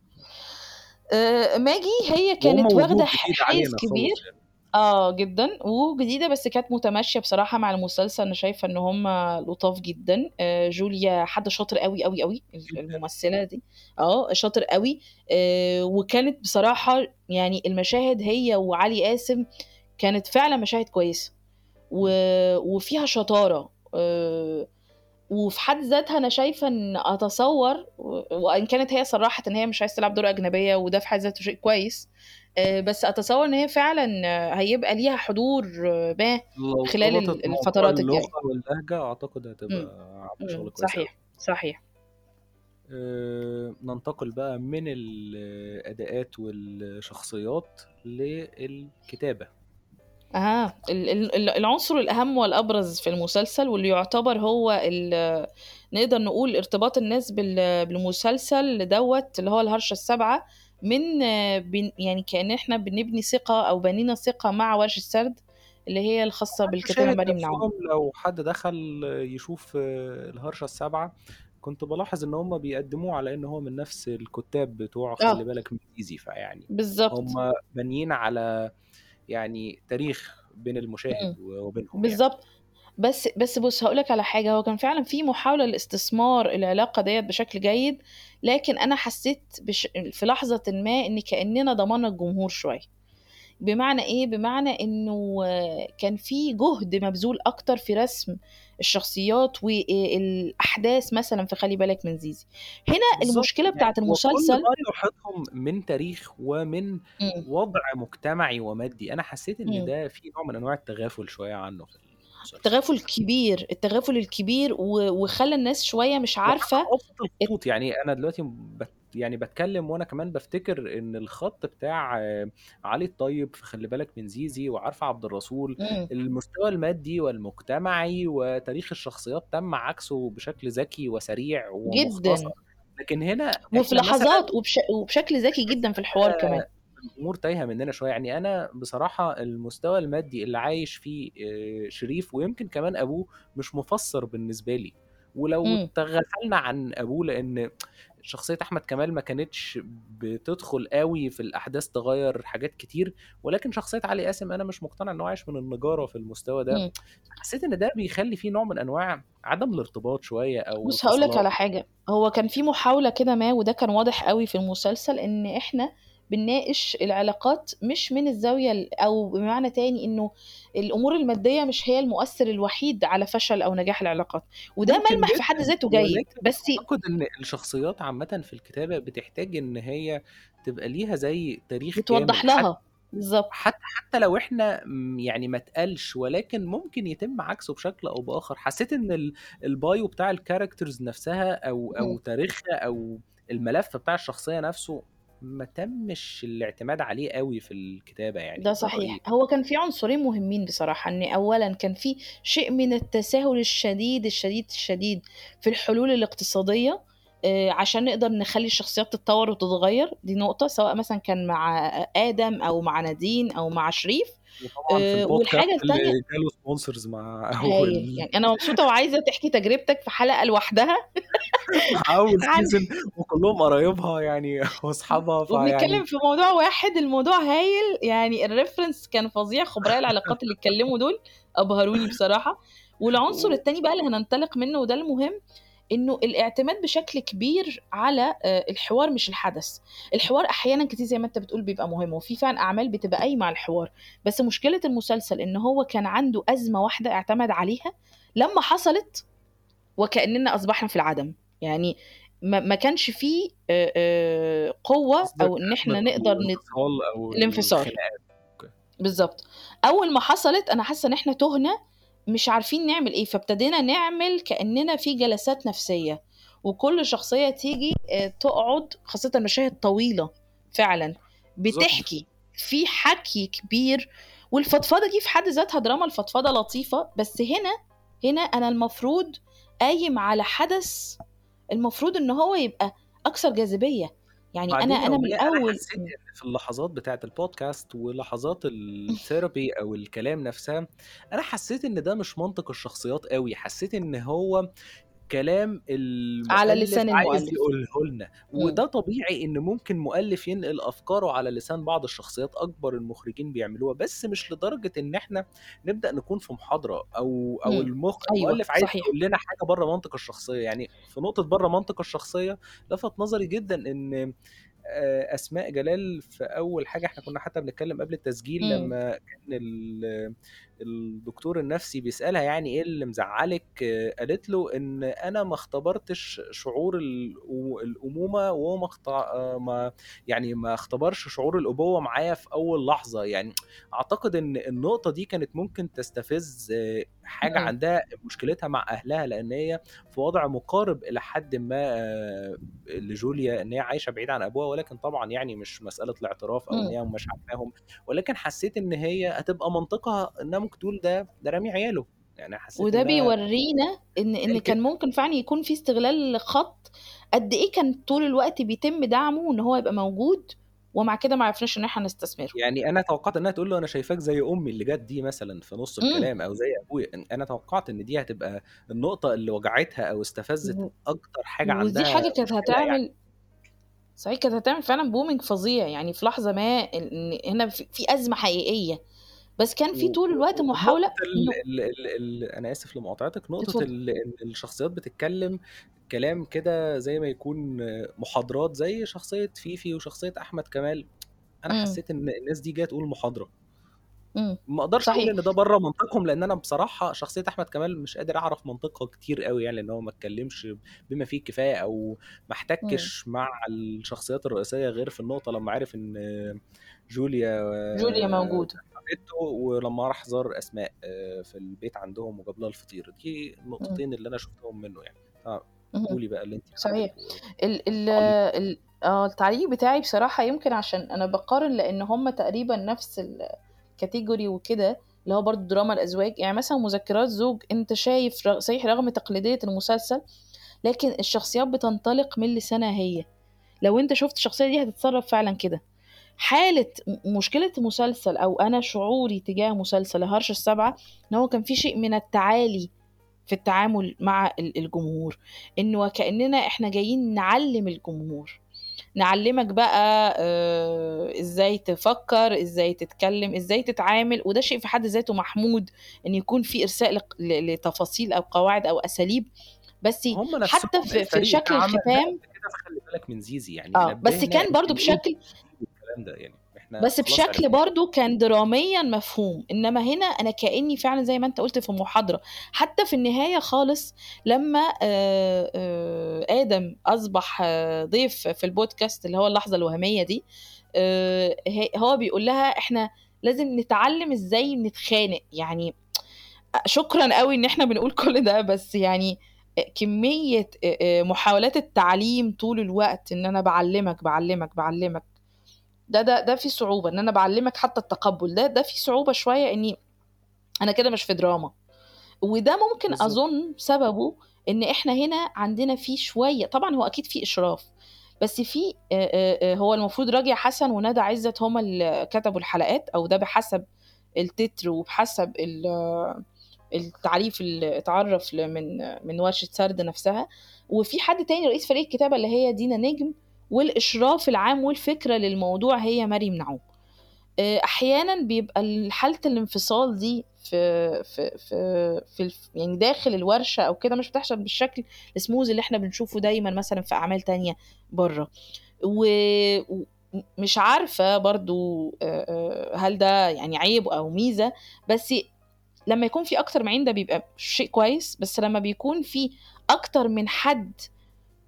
آآ ماجي هي كانت جديد حيّز كبير يعني. آه جدًا، وجديدة بس كانت متماشية بصراحة مع المسلسل، أنا شايفة إن هم لطاف جدًا. آآ جوليا حد شاطر أوي، أوي، أوي ال جدًا. الممثلة دي، آه شاطر أوي. آآ وكانت بصراحة يعني المشاهد هي وعلي قاسم كانت فعلًا مشاهد كويسة، و. وفيها شطارة. آآ وفي حد ذاتها أنا شايفة إن أتصور و وإن كانت هي صرّحت إن هي مش عايزة تلعب دور أجنبية، وده في حد ذاته شيء كويس. آآ بس أتصور إن هي فعلًا هيبقى ليها حضور ما لو خلال الفترات اللغة الجاية. واللهجة، أعتقد إمم، هتبقى شغل كويس. صحيح، صحيح. آآ ننتقل بقى من الأداءات والشخصيات للكتابة. أها، ال ال ال العنصر الأهم والأبرز في المسلسل، واللي يعتبر هو ال نقدر نقول ارتباط الناس بال بالمسلسل دوّة اللي هو الهرشة السابعة، من بن يعني كأن إحنا بنبني ثقة أو بنينا ثقة مع ورش السرد. اللي هي الخاصة بالكاتبة المشاهد مريم نعوم. نفسهم لو حد دخل يشوف الهرشة السابعة، كنت بالاحظ إن هُم بيقدموه على إن هو من نفس الكُتّاب بتوع خلّي آه. بالك من زيزي، فيعني بالضبط. هُم بانيين على يعني تاريخ بين المشاهد وبينهم يعني. بالضبط. بس بس بُص هاقول لك على حاجة، هو كان فعلًا في محاولة لاستثمار العلاقة ديّة بشكل جيد، لكن أنا حسيت بش في لحظةٍ ما إن كأننا ضمننا الجمهور شوية. بمعنى إيه؟ بمعنى إنه كان في جهد مبذول أكتر في رسم الشخصيات وآآ الأحداث مثلًا في خلّي بالك من زيزي. هنا المشكلة يعني بتاعة وكل المسلسل ما يحيطهم من تاريخ ومن. وضع مجتمعي ومادي، أنا حسيت إمم. ده في نوع من أنواع التغافل شوية عنه في. التغافل كبير، التغافل الكبير وخلّى الناس شوية مش الخطوط، يعني أنا دلوقتي بت يعني باتكلم وأنا كمان بافتكر إن الخط بتاع علي الطيب في خلّي بالك من زيزي وعارفة عبد الرسول، إمم. المستوى المادي والمجتمعي وتاريخ الشخصيات تم عكسه بشكل ذكي وسريع ومختصر، جدًا. لكن هنا وفي مثلًا لحظات وبش وبشكل ذكي جدًا في الحوار كمان. الأمور تايهة مننا شوية، يعني أنا بصراحة المستوى المادي اللي عايش فيه آآ شريف ويمكن كمان أبوه، مش مُفسّر بالنسبة لي، ولو إمم. تغافلنا عن أبوه لإن شخصية أحمد كمال ما كانتش بتدخل أوي في الأحداث تغيّر حاجات كتير، ولكن شخصية علي قاسم أنا مش مقتنع إن هو عايش من النجارة في المستوى ده، إمم. فحسيت إن ده بيخلّي في نوع من أنواع عدم الارتباط شوية أو بُص هاقول لك. على حاجة، هو كان في محاولة كده ما وده كان واضح أوي في المسلسل، إن إحنا بنناقش العلاقات مش من الزاوية ال أو بمعنى تاني إنه الأمور المادية مش هي المؤثر الوحيد على فشل أو نجاح العلاقات، وده ملمح في حد ذاته جيد، بس أعتقد إن الشخصيات عامةً في الكتابة بتحتاج إن هي تبقى ليها زي تاريخ بتوضّح لها، بالضبط. حت حتى لو إحنا م يعني ما اتقالش، ولكن ممكن يتم عكسه بشكل أو بآخر. حسيت إن ال الbio بتاع الcharacters نفسها أو إمم. تاريخها أو الملف بتاع الشخصية نفسه، ما تمش الاعتماد عليه أوي في الكتابة يعني، ده صحيح. رأيي. هو كان في عنصرين مهمين بصراحة، إن أولًا كان في شيء من التساهل الشديد، الشديد، الشديد في الحلول الاقتصادية، آآ عشان نقدر نخلّي الشخصيات تتطوّر وتتغيّر، دي نقطة، سواء مثلًا كان مع آدم أو مع نادين أو مع شريف. وطبعًا في آآ الpodcast والحاجة اللي جاله sponsors مع أول يعني أنا مبسوطة وعايزة تحكي تجربتك في حلقة لوحدها. عن season وكلّهم قرايبها يعني وأصحابها، وبنتكلم فيعني في موضوع واحد، الموضوع هايل، يعني الreference كان فظيع، خبراء العلاقات اللي اتكلموا دول أبهروني بصراحة. والعنصر و التاني بقى اللي هننطلق منه وده المهم، إنه الاعتماد بشكل كبير على آآ الحوار مش الحدث. الحوار أحيانًا كتير زي ما أنت بتقول بيبقى مهم، وفي فعلًا أعمال بتبقى قايمة على الحوار، بس مشكلة المسلسل إن هو كان عنده أزمة واحدة اعتمد عليها، لمّا حصلت وكأننا أصبحنا في العدم، يعني ما ما كانش في آآ آآ قوة قصدك أو إن إحنا أزمة نقدر نت الانفصال. بالضبط. أول ما حصلت أنا حاسة إن إحنا تُهنا، مش عارفين نعمل إيه، فابتدينا نعمل كأننا في جلسات نفسية، وكل شخصية تيجي آآ تقعد خاصةً مشاهد طويلة فعلًا،. بتحكي، في حكي كبير، والفضفضة دي في حد ذاتها دراما، الفضفضة لطيفة، بس هنا هنا أنا المفروض قايم على حدث المفروض إن هو يبقى أكثر جاذبية، يعني بعدين يا أنا من حسيت إمم. إن في اللحظات بتاعة الpodcast ولحظات الtherapy أو الكلام نفسها، أنا حسيت إن ده مش منطق الشخصيات أوي، حسيت إن هو كلام على المؤلف لسان عايز. يقوله لنا،. وده طبيعي إن ممكن مؤلف ينقل أفكاره على لسان بعض الشخصيات، أكبر المخرجين بيعملوها، بس مش لدرجة إن إحنا نبدأ نكون في محاضرة أو أو إمم. المخ أيوه، المؤلف عايز صحيح. يقول لنا حاجة برّه منطق الشخصية، يعني في نقطة برّه منطق الشخصية، لفت نظري جدًا إن آآ أسماء جلال في أول حاجة إحنا كنا حتى بنتكلم قبل التسجيل إمم. لمّا كان الدكتور النفسي بيسألها يعني إيه اللي مزعّلِك، قالت له إن أنا ما اختبرتش شعور الأو الأمومة وهو ما اخت ما يعني ما اختبرش شعور الأبوة معايا في أول لحظة، يعني أعتقد إن النقطة دي كانت ممكن تستفز حاجة إمم. عندها مشكلتها مع أهلها، لإن هي في وضع مقارب إلى حدٍ ما لجوليا، إن هي عايشة بعيد عن أبوها، ولكن طبعًا يعني مش مسألة الاعتراف إن إمم. هي مش عارفاهم، ولكن حسيت إن هي هتبقى منطقها إنها ممكن تقول ده ده رامي عياله، يعني حسيت وده بيورّينا إن إن كان ممكن فعلًا يكون في استغلال لخط قد إيه كان طول الوقت بيتم دعمه إن هو يبقى موجود، ومع كده ما عرفناش إن إحنا نستثمره. يعني أنا توقعت إنها تقول له أنا شايفاك زي أمي اللي جت دي مثلا في نص الكلام أو زي أبويا. أنا توقعت إن دي هتبقى النقطة اللي وجعتها أو استفزت أكتر حاجة ودي عندها حاجة كانت يعني. هتعمل صحيح كانت هتعمل فعلا بومينج فظيع. يعني في لحظة ما إن هنا في أزمة حقيقية. بس كان في طول الوقت محاولة ال... ال... ال... ال... أنا آسف لمقاطعتك نقطة ال... الشخصيات بتتكلم كلام كده زي ما يكون محاضرات زي شخصية فيفي وشخصية أحمد كمال. أنا إمم. حسيت إن الناس دي جاية تقول محاضرة. إمم. ما أقدرش أقول إن ده بره منطقهم لأن أنا بصراحة شخصية أحمد كمال مش قادر أعرف منطقها كتير قوي يعني لأن هو ما اتكلمش بما فيه الكفايه أو ما احتكش مع الشخصيات الرئيسية غير في النقطة لما عرف إن جوليا جوليا آه، موجودة. حبيبته ولما راح زار أسماء آه، في البيت عندهم وجاب لها الفطير. دي النقطتين اللي أنا شفتهم منه يعني. فقولي بقى اللي أنت صحيح. ال ال ال آه التعليق بتاعي بصراحة يمكن عشان أنا بقارن لأن هم تقريبا نفس الكاتيجوري وكده اللي هو برضو دراما الأزواج. يعني مثلا مذكرات زوج أنت شايف صحيح رغم تقليدية المسلسل لكن الشخصيات بتنطلق من لسانها هي. لو أنت شفت الشخصية دي هتتصرف فعلا كده. حالة مشكلة مسلسل أو أنا شعوري تجاه مسلسل هرش السبعة إن هو كان في شيء من التعالي في التعامل مع ال- الجمهور. إنه وكأننا إحنا جايين نعلم الجمهور. نعلمك بقى آه، إزاي تفكر إزاي تتكلم إزاي تتعامل. وده شيء في حد ذاته محمود إن يكون في إرساء لتفاصيل أو قواعد أو أساليب. بس حتى في, في شكل الختام كده فخلي بالك من زيزي. يعني آه بس كان إن برضو بشكل ده يعني إحنا بس بشكل عرفناه برضو كان دراميا مفهوم إنما هنا أنا كأني فعلا زي ما أنت قلت في محاضرة حتى في النهاية خالص لما آه، آه، آدم أصبح آه، ضيف في البودكاست اللي هو اللحظة الوهمية دي هو بيقول لها إحنا لازم نتعلم إزاي نتخانق يعني شكرا قوي إن إحنا بنقول كل ده بس يعني كمية آه، محاولات التعليم طول الوقت إن أنا بعلمك بعلمك بعلمك ده ده ده في صعوبة إن أنا بعلمك حتى التقبل. ده ده في صعوبة شوية إني أنا كده مش في دراما. وده ممكن بالظبط. أظن سببه إن إحنا هنا عندنا في شوية طبعا هو أكيد في إشراف بس في هو المفروض راجع حسن وندى عزت هما اللي كتبوا الحلقات أو ده بحسب التتر وبحسب ال- التعريف اللي اتعرف من من ورشة سرد نفسها. وفي حد تاني رئيس فريق الكتابة اللي هي دينا نجم والإشراف العام والفكرة للموضوع هي مريم نعوم آه، أحيانا بيبقى حالة الانفصال دي في في في في يعني داخل الورشة أو كده مش بتحصل بالشكل السموز اللي إحنا بنشوفه دايما مثلا في أعمال تانية بره. ومش عارفة برضو آه، آه، هل ده يعني عيب أو ميزة بس لما يكون في أكتر من عين ده بيبقى شيء كويس بس لما بيكون في أكتر من حد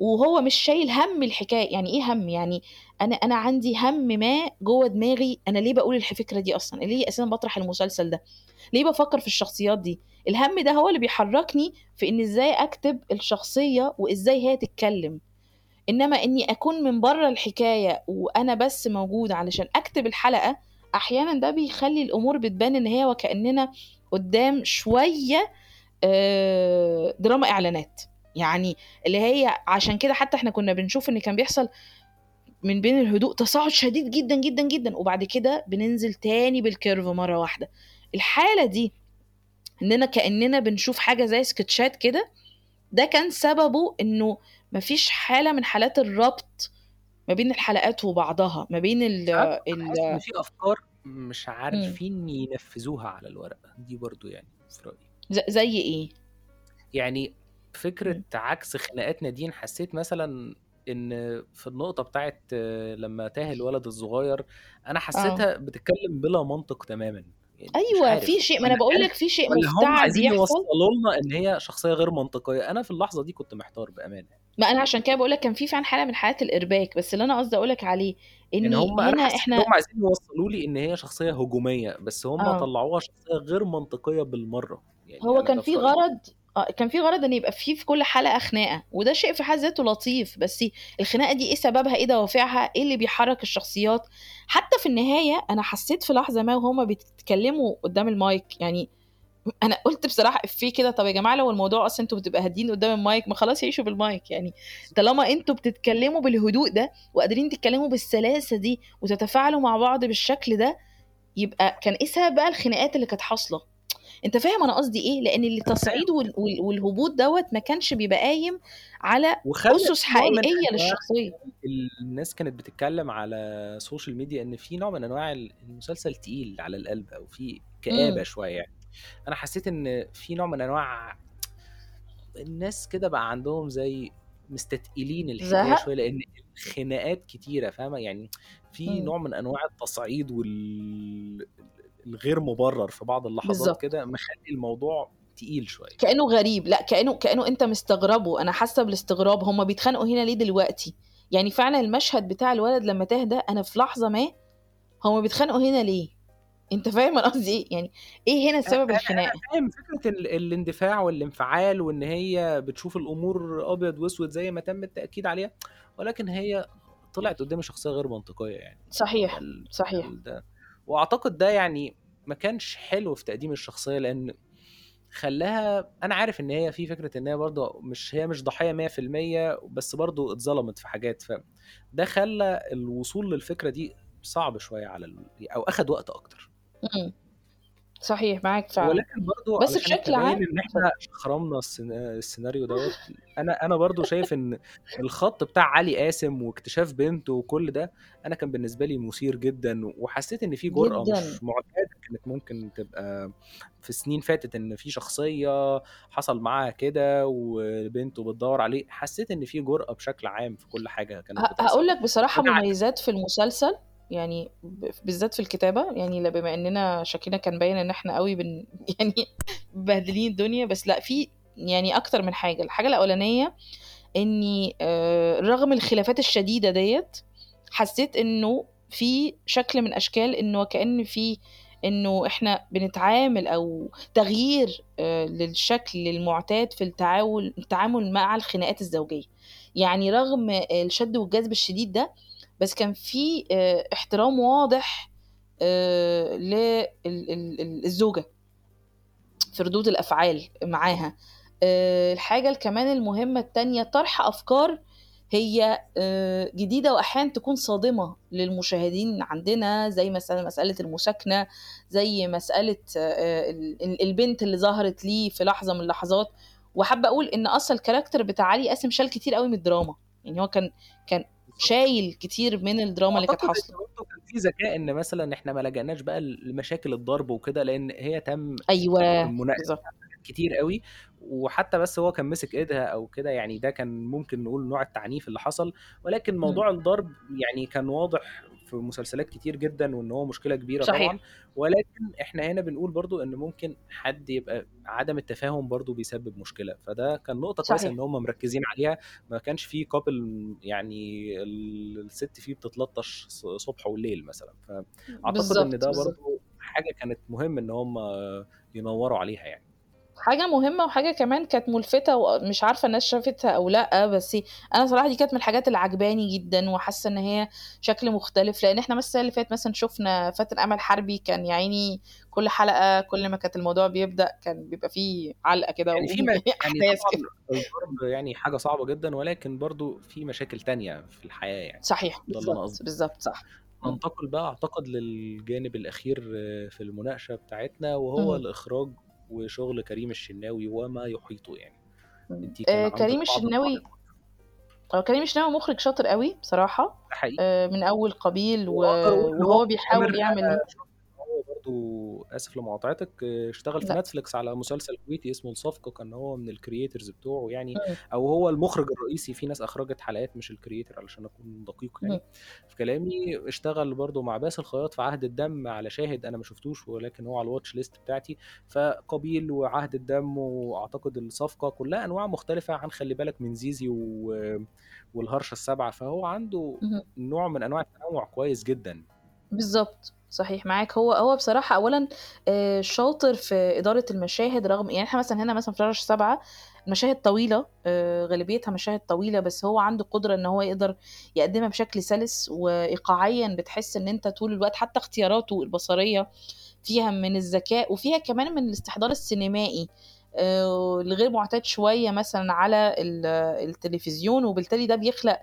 وهو مش شايل هم الحكاية. يعني إيه هم؟ يعني أنا أنا عندي هم ما جوه دماغي. أنا ليه بقول الفكرة دي أصلا؟ ليه أساسا بطرح المسلسل ده؟ ليه بفكر في الشخصيات دي؟ الهم ده هو اللي بيحركني في إن إزاي أكتب الشخصية وإزاي هي تتكلم. إنما إني أكون من بره الحكاية وأنا بس موجود علشان أكتب الحلقة أحيانا ده بيخلي الأمور بتبان إن هي وكأننا قدام شوية آه، دراما إعلانات. يعني اللي هي عشان كده حتى إحنا كنا بنشوف ان كان بيحصل من بين الهدوء تصاعد شديد جدا جدا جدا. وبعد كده بننزل تاني بالكيرف مرة واحدة. الحالة دي إننا كأننا بنشوف حاجة زي سكتشات كده. ده كان سببه إنه مفيش حالة من حالات الربط ما بين الحلقات وبعضها ما بين ال ال في أفكار مش. عارفين ينفذوها على الورق. دي برضو يعني في رأيي. زي إيه؟ يعني فكرة. عكس خناقات نادين حسيت مثلا إن في النقطة بتاعت آه، لما تاه الولد الصغير أنا آه. حسيتها بتتكلم بلا منطق تماما يعني أيوه في شيء ما أنا بقول لك في شيء مفتعل عايزين بيحصل يوصلوا لنا إن هي شخصية غير منطقية. أنا في اللحظة دي كنت محتار بأمانة. ما أنا عشان كده بقول لك كان في فعلا حالة من حالات الإرباك بس اللي أنا قصدي أقول لك عليه يعني اني هم هنا ان إحنا هم عايزين يوصلوا لي إن هي شخصية هجومية بس هم آه. طلعوها شخصية غير منطقية بالمرة. يعني هو كان في غرض آه كان في غرض إن يبقى في في كل حلقة خناقة وده شيء في حد ذاته لطيف بس الخناقة دي إيه سببها؟ إيه دوافعها؟ إيه اللي بيحرك الشخصيات؟ حتى في النهاية أنا حسيت في لحظة ما وهما بيتكلموا قدام المايك يعني أنا قُلت بصراحة إفيه كده طَب يا جماعة لو الموضوع أصلًا أنتم بتبقى هاديين قدّام المايك ما خلاص يعيشوا بالمايك، يعني طالما أنتم بتتكلموا بالهدوء ده وقادرين تتكلموا بالسلاسة دي وتتفاعلوا مع بعض بالشكل ده، يبقى كان إيه سبب بقى الخناقات اللي كانت حاصلة؟ أنت فاهم أنا قصدي إيه؟ لإن التصعيد وال وال والهبوط دوّة ما كانش بيبقى قايم على حقيقية أنواع للشخصية. الناس كانت بتتكلم على ال social media إن في نوع من أنواع ال المسلسل تقيل على القلب أو في كآبة إمم. شوية يعني. أنا حسيت إن في نوع من أنواع الناس كده بقى عندهم زي مستتقلين الحكاية زهق؟ شوية لإن الخناقات كتيرة فاهمة؟ يعني في. نوع من أنواع التصعيد وال ال الغير مبرر في بعض اللحظات. كده مخلّي الموضوع تقيل شوية. كإنه غريب، لأ كإنه كإنه أنت مستغربه، أنا حاسة بالاستغراب هُم بيتخانقوا هنا ليه دلوقتي؟ يعني فعلًا المشهد بتاع الولد لمّا تاه ده أنا في لحظة ما هُم بيتخانقوا هنا ليه؟ أنت فاهم أنا قصدي إيه؟ يعني إيه هنا سبب أنا الخناقة؟ فاهم فكرة ال الاندفاع والانفعال وإن هي بتشوف الأمور أبيض وأسود زي ما تم التأكيد عليها، ولكن هي طلعت قدّامي شخصية غير منطقية يعني. صحيح، صحيح. ده وأعتقد ده يعني ما كانش حلو في تقديم الشخصية لإن خلّاها أنا عارف إن هي في فكرة إن هي برضه مش هي مش ضحية 100% بس برضه اتظلمت في حاجات، فده خلّى الوصول للفكرة دي صعب شوية على ال أو أخد وقت أكتر. صحيح، معاك فعلًا. ولكن برضه بس بشكل عام اتفضل. إحنا خرمنا السينا السيناريو دوّة، أنا أنا برضه شايف إن الخط بتاع علي قاسم واكتشاف بنته وكل ده، أنا كان بالنسبة لي مثير جدًا وحسيت إن في جدًا. مش معتادة كانت ممكن تبقى في سنين فاتت إن في شخصية حصل معاها كده وبنته بتدوّر عليه، حسيت إن في جرأة بشكل عام في كل حاجة كانت ه بتحصل. هاقول لك عجبني. مميزات في المسلسل، يعني بالذات في الكتابة، يعني بما إننا شكلنا كان باين إن إحنا أوي بن يعني مبهدلين الدنيا، بس لأ في يعني أكتر من حاجة، الحاجة الأولانية إني آآ رغم الخلافات الشديدة ديّة، حسيت إنه في شكل من أشكال إنه وكأن في إنه إحنا بنتعامل أو تغيير آآ للشكل المعتاد في التعاول التعامل مع الخناقات الزوجية. يعني رغم الشد والجذب الشديد ده، بس كان في آآ احترام واضح آآ لل ال ال الزوجة. في ردود الأفعال معاها. آآ الحاجة كمان المهمة التانية طرح أفكار هي جديدة وأحيانًا تكون صادمة للمشاهدين عندنا، زي مثلًا مسألة المساكنة، زي مسألة البنت اللي ظهرت ليه في لحظة من اللحظات، وحابة أقول إن أصلًا الcharacter بتاع علي قاسم شال كتير أوي من الدراما، يعني هو كان كان. شايل كتير من الدراما اللي كانت برضه كان في ذكاء إن مثلًا إحنا ما لجأناش بقى لمشاكل الضرب وكده، لإن هي تم. فيها حاجات كتير أوي، وحتى بس هو كان مسك إيدها أو كده، يعني ده كان ممكن نقول نوع التعنيف اللي حصل، ولكن إمم. موضوع الضرب يعني كان واضح في مسلسلات كتير جدًا وإن هو مشكلة كبيرة صحيح. طبعًا، ولكن إحنا هنا بنقول برضه إن ممكن حد يبقى عدم التفاهم برضه بيسبب مشكلة، فده كان نقطة كويسة صحيح. إن هُم مركّزين عليها، ما كانش في couple يعني ال الست فيه بتتلطش صبح وليل مثلًا، إن بالضبط، ده. برضه حاجة كانت مهم إن هُم ينوّروا عليها يعني. حاجة مهمة وحاجة كمان كانت ملفتة ومش عارفة الناس شافتها أو لأ، بس أنا صراحة دي كانت من الحاجات اللي عاجباني جدًا وحاسة إن هي شكل مختلف، لإن إحنا مثلًا السنة اللي فاتت مثلًا شُفنا فاتن أمل حربي كان يا عيني كل حلقة كل ما كانت الموضوع بيبدأ كان بيبقى في علقة كده يعني في م يعني وأحداث طبعًا كده. الضرب يعني حاجة صعبة جدًا، ولكن برضه في مشاكل تانية في الحياة يعني، صحيح، ده اللي أنا بالضبط، قصدي. بالضبط، صح. إمم. ننتقل بقى أعتقد للجانب الأخير في المناقشة بتاعتنا، وهو اهم. الإخراج وشغل كريم الشناوي وما يحيطه يعني. آآ عندِك كريم الشناوي التعليقات. آه، كريم الشناوي مُخرج شاطر ده حقيقي. آآ من أول قابيل و هو وهو بيحاول يعمل برضه آسف لمقاطعتِك، اشتغل في لأ. Netflix على مسلسل كويتي اسمه الصفقة، كان هو من الcreators بتوعه يعني،. أو هو المُخرج الرئيسي، في ناس أخرجت حلقات مش الcreator علشان أكون دقيق. يعني في كلامي. اشتغل برضه مع باسل الخياط في عهد الدم على شاهد، أنا ما شُفتوش ولكن هو على الwatch list بتاعتي، فقابيل وعهد الدم وأعتقد الصفقة، كلّها أنواع مختلفة عن خلّي بالك من زيزي و والهرشة السابعة، فهو عنده. نوع من أنواع التنوُّع كويس جدًا. بالضبط، صحيح معاك. هو هو بصراحة أولًا آآ شاطر في إدارة المشاهد رغم يعني إحنا مثلًا هنا مثلًا في الهرشة السابعة المشاهد طويلة، آآ غالبيتها مشاهد طويلة، بس هو عنده قدرة إن هو يقدر يقدّمها بشكل سَلِس وإيقاعيًا بتحس إن أنت طول الوقت حتى اختياراته البصرية فيها من الذكاء وفيها كمان من الاستحضار السينمائي آه، الغير معتاد شوية مثلا على ال- التلفزيون وبالتالي ده بيخلق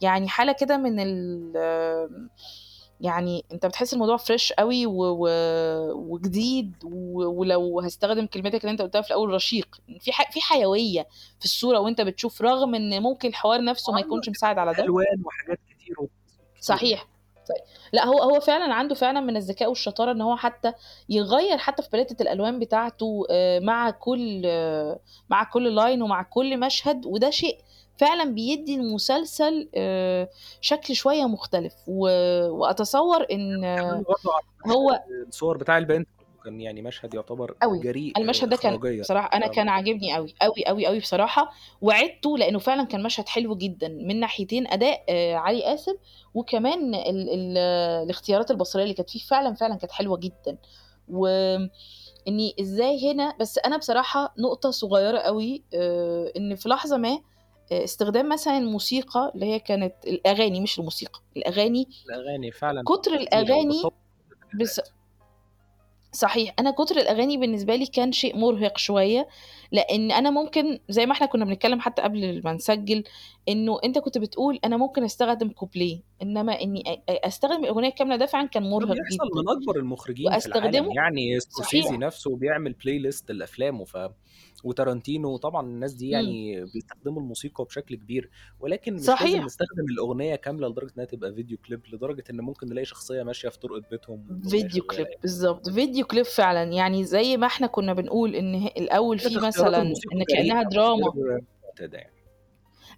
يعني حالة كده من ال يعني انت بتحس الموضوع فريش قوي و... و... وجديد و... ولو هستخدم كلمتك اللي انت قلتها في الأول رشيق. في ح... في حيوية في الصورة وانت بتشوف رغم إن ممكن الحوار نفسه ما يكونش مساعد على ده. ألوان وحاجات كتير صحيح. طيب. لا هو هو فعلا عنده فعلا من الذكاء والشطارة إن هو حتى يغير حتى في باليتة الألوان بتاعته آه، مع كل آه، مع كل لاين ومع كل مشهد وده شيء فعلا بيدي المسلسل آه، شكل شوية مختلف. و- وأتصور إن كمان آه، على هو الصور بتاع البنت كان يعني مشهد يعتبر قوي جريء المشهد آه، ده كان بصراحة أنا كان عاجبني قوي قوي قوي قوي بصراحة. وعدته لأنه فعلا كان مشهد حلو جدا من ناحيتين أداء علي قاسم وكمان ال ال الاختيارات البصرية اللي كانت فيه فعلا فعلا كانت حلوة جدا. واني إزاي هنا بس أنا بصراحة نقطة صغيرة قوي إن في لحظة ما استخدام مثلا الموسيقى اللي هي كانت الأغاني مش الموسيقى الأغاني الأغاني فعلا كتر الأغاني بس صحيح أنا كتر الأغاني بالنسبة لي كان شيء مرهق شوية. لأن أنا ممكن زي ما إحنا كنا بنتكلم حتى قبل ما نسجل انه انت كنت بتقول أنا ممكن استخدم كوبليه انما اني استخدم الاغنيه الكامله ده فعلا كان مرهق بيحصل جدا. من أكبر المخرجين في العالم يعني سكورسيزي نفسه بيعمل playlist لأفلامه ف وتارانتينو طبعا الناس دي يعني بيستخدموا الموسيقى بشكل كبير ولكن مش لازم صحيح. نستخدم الأغنية كاملة لدرجة إنها تبقى video clip لدرجة إن ممكن نلاقي شخصية ماشية في طرقة بيتهم video clip بالظبط video clip فعلا. يعني زي ما إحنا كنا بنقول إن الأول في اختيارات مثلا إن جريئه كأنها دراما.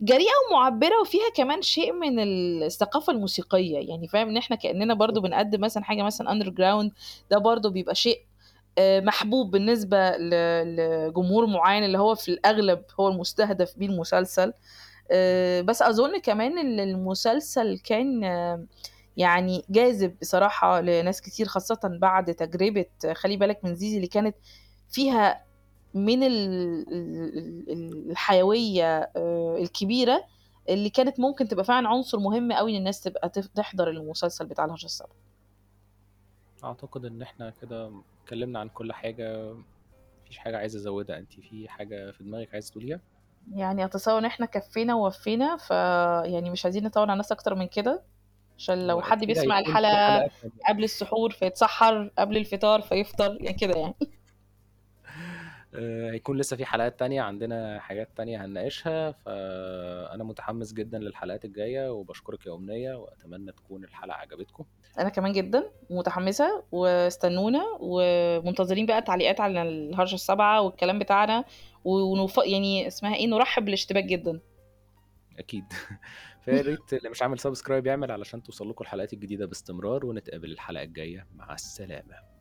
جريئة ومعبرة وفيها كمان شيء من الثقافة الموسيقية يعني فاهم؟ إن إحنا كأننا برضو بنقدم مثلا حاجة مثلا underground ده برضو بيبقى شيء آه، محبوب بالنسبة ل- لجمهور معين اللي هو في الأغلب هو المستهدف بيه المسلسل آه، بس أظن كمان إن المسلسل كان آه، يعني جاذب بصراحة لناس كتير خاصة بعد تجربة خلي بالك من زيزي اللي كانت فيها من ال- ال- ال- الحيوية آه، الكبيرة اللي كانت ممكن تبقى فعلا عنصر مهم قوي إن الناس تبقى تحضر المسلسل بتاع الهجرة السبعة أعتقد إن إحنا كده اتكلمنا عن كل حاجة. مفيش حاجة عايز أزودها انت في حاجة في دماغك عايز تقوليها؟ يعني اتصور إن إحنا كفينا ووفينا ف يعني مش عايزين نطول على الناس أكتر من كده. عشان لو حد بيسمع تانية. قبل السحور فيتسحر قبل الفطار فيفطر يعني كده يعني. هيكون لسه في حلقات تانية عندنا حاجات تانية هنناقشها فأنا متحمس جدا للحلقات الجاية وبشكرك يا أمنية وأتمنى تكون الحلقة عجبتكم. أنا كمان جدا متحمسة واستنونا ومنتظرين بقى تعليقات على الهرشة السبعة والكلام بتاعنا ونف... يعني اسمها إيه نرحب بالاشتباك جدا. أكيد. فيا ريت اللي مش عامل سبسكرايب يعمل علشان توصل لكم الحلقات الجديدة باستمرار ونتقابل الحلقة الجاية. مع السلامة.